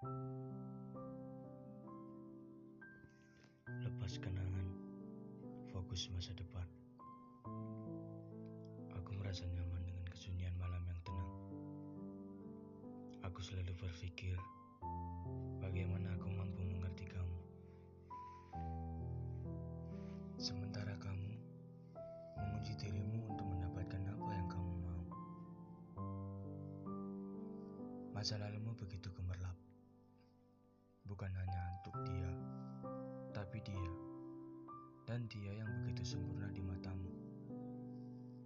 Lepas kenangan, fokus masa depan. Aku merasa nyaman dengan kesunyian malam yang tenang. Aku selalu berpikir, bagaimana aku mampu mengerti kamu. Sementara kamu menguji dirimu untuk mendapatkan apa yang kamu mau. Masa lalumu begitu gemerlap. Bukan hanya untuk dia, tapi dia. Dan dia yang begitu sempurna di matamu.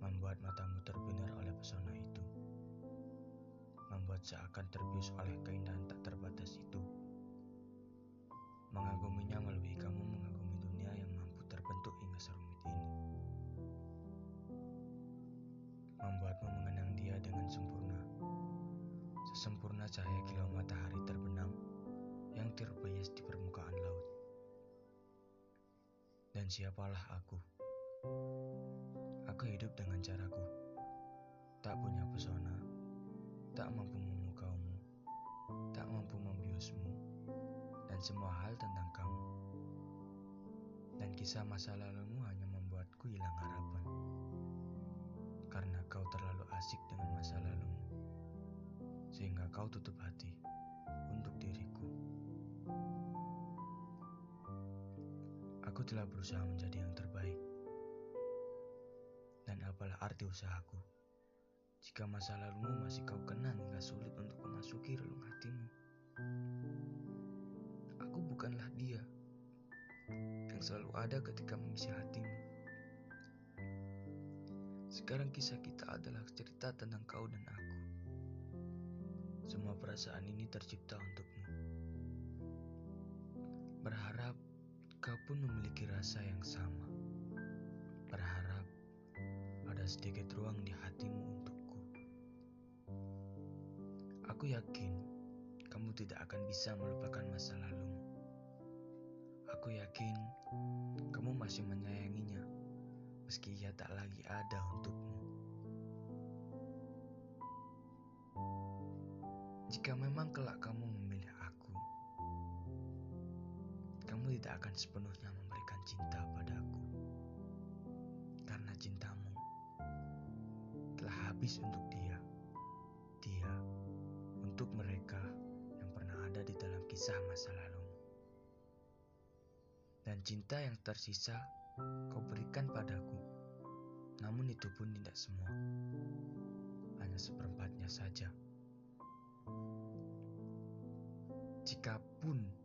Membuat matamu terbenar oleh pesona itu. Membuat seakan terbius oleh keindahan tak terbatas itu. Mengaguminya melebihi kamu mengagumi dunia yang mampu terbentuk hingga serumit ini. Membuatmu mengenang dia dengan sempurna. Sesempurna cahaya kilau matahari terbenam Dan siapalah aku? Aku hidup dengan caraku. Tak punya pesona, tak mampu memukaumu, tak mampu membiusmu, dan semua hal tentang kamu. Dan kisah masa lalumu hanya membuatku hilang harapan. Karena kau terlalu asik dengan masa lalumu. Sehingga kau tutup hati untuk diriku. Aku telah berusaha menjadi yang terbaik. Dan apalah arti usahaku jika masa lalumu masih kau kenang hingga sulit untuk memasuki relung hatimu. Aku bukanlah dia yang selalu ada ketika mengisi hatimu. Sekarang kisah kita adalah cerita tentang kau dan aku. Semua perasaan ini tercipta untukmu. Berharap kau pun memiliki rasa yang sama. Berharap ada sedikit ruang di hatimu untukku. Aku yakin kamu tidak akan bisa melupakan masa lalumu. Aku yakin kamu masih menyayanginya meski ia tak lagi ada untukmu. Jika memang kelak kamu memilih aku, kamu tidak akan sepenuhnya memberikan cinta padaku. Karena cintamu telah habis untuk dia. Dia untuk mereka yang pernah ada di dalam kisah masa lalu. Dan cinta yang tersisa kau berikan padaku. Namun itu pun tidak semua. Hanya seperempatnya saja. Jikapun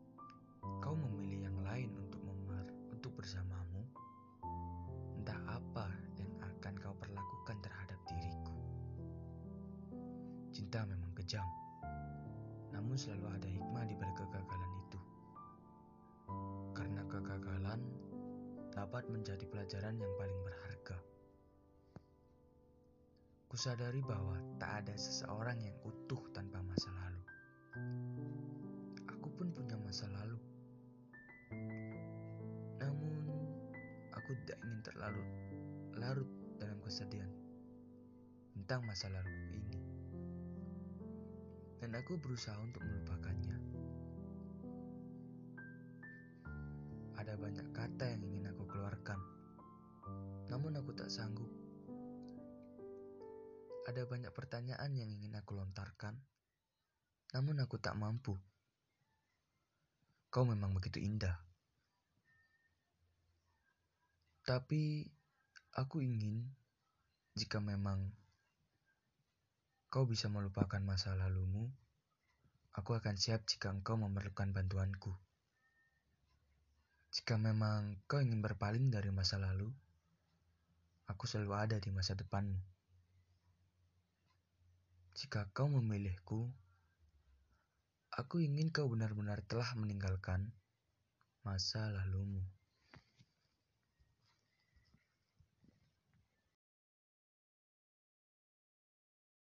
Cinta memang kejam, namun selalu ada hikmah di balik kegagalan itu. Karena kegagalan dapat menjadi pelajaran yang paling berharga. Kusadari bahwa tak ada seseorang yang utuh tanpa masa lalu. Aku pun punya masa lalu. Namun, aku tidak ingin terlalu larut dalam kesedihan tentang masa lalu ini. Dan aku berusaha untuk melupakannya. Ada banyak kata yang ingin aku keluarkan, namun aku tak sanggup. Ada banyak pertanyaan yang ingin aku lontarkan, namun aku tak mampu. Kau memang begitu indah. Tapi aku ingin jika memang kau bisa melupakan masa lalumu, aku akan siap jika engkau memerlukan bantuanku. Jika memang kau ingin berpaling dari masa lalu, aku selalu ada di masa depanmu. Jika kau memilihku, aku ingin kau benar-benar telah meninggalkan masa lalumu.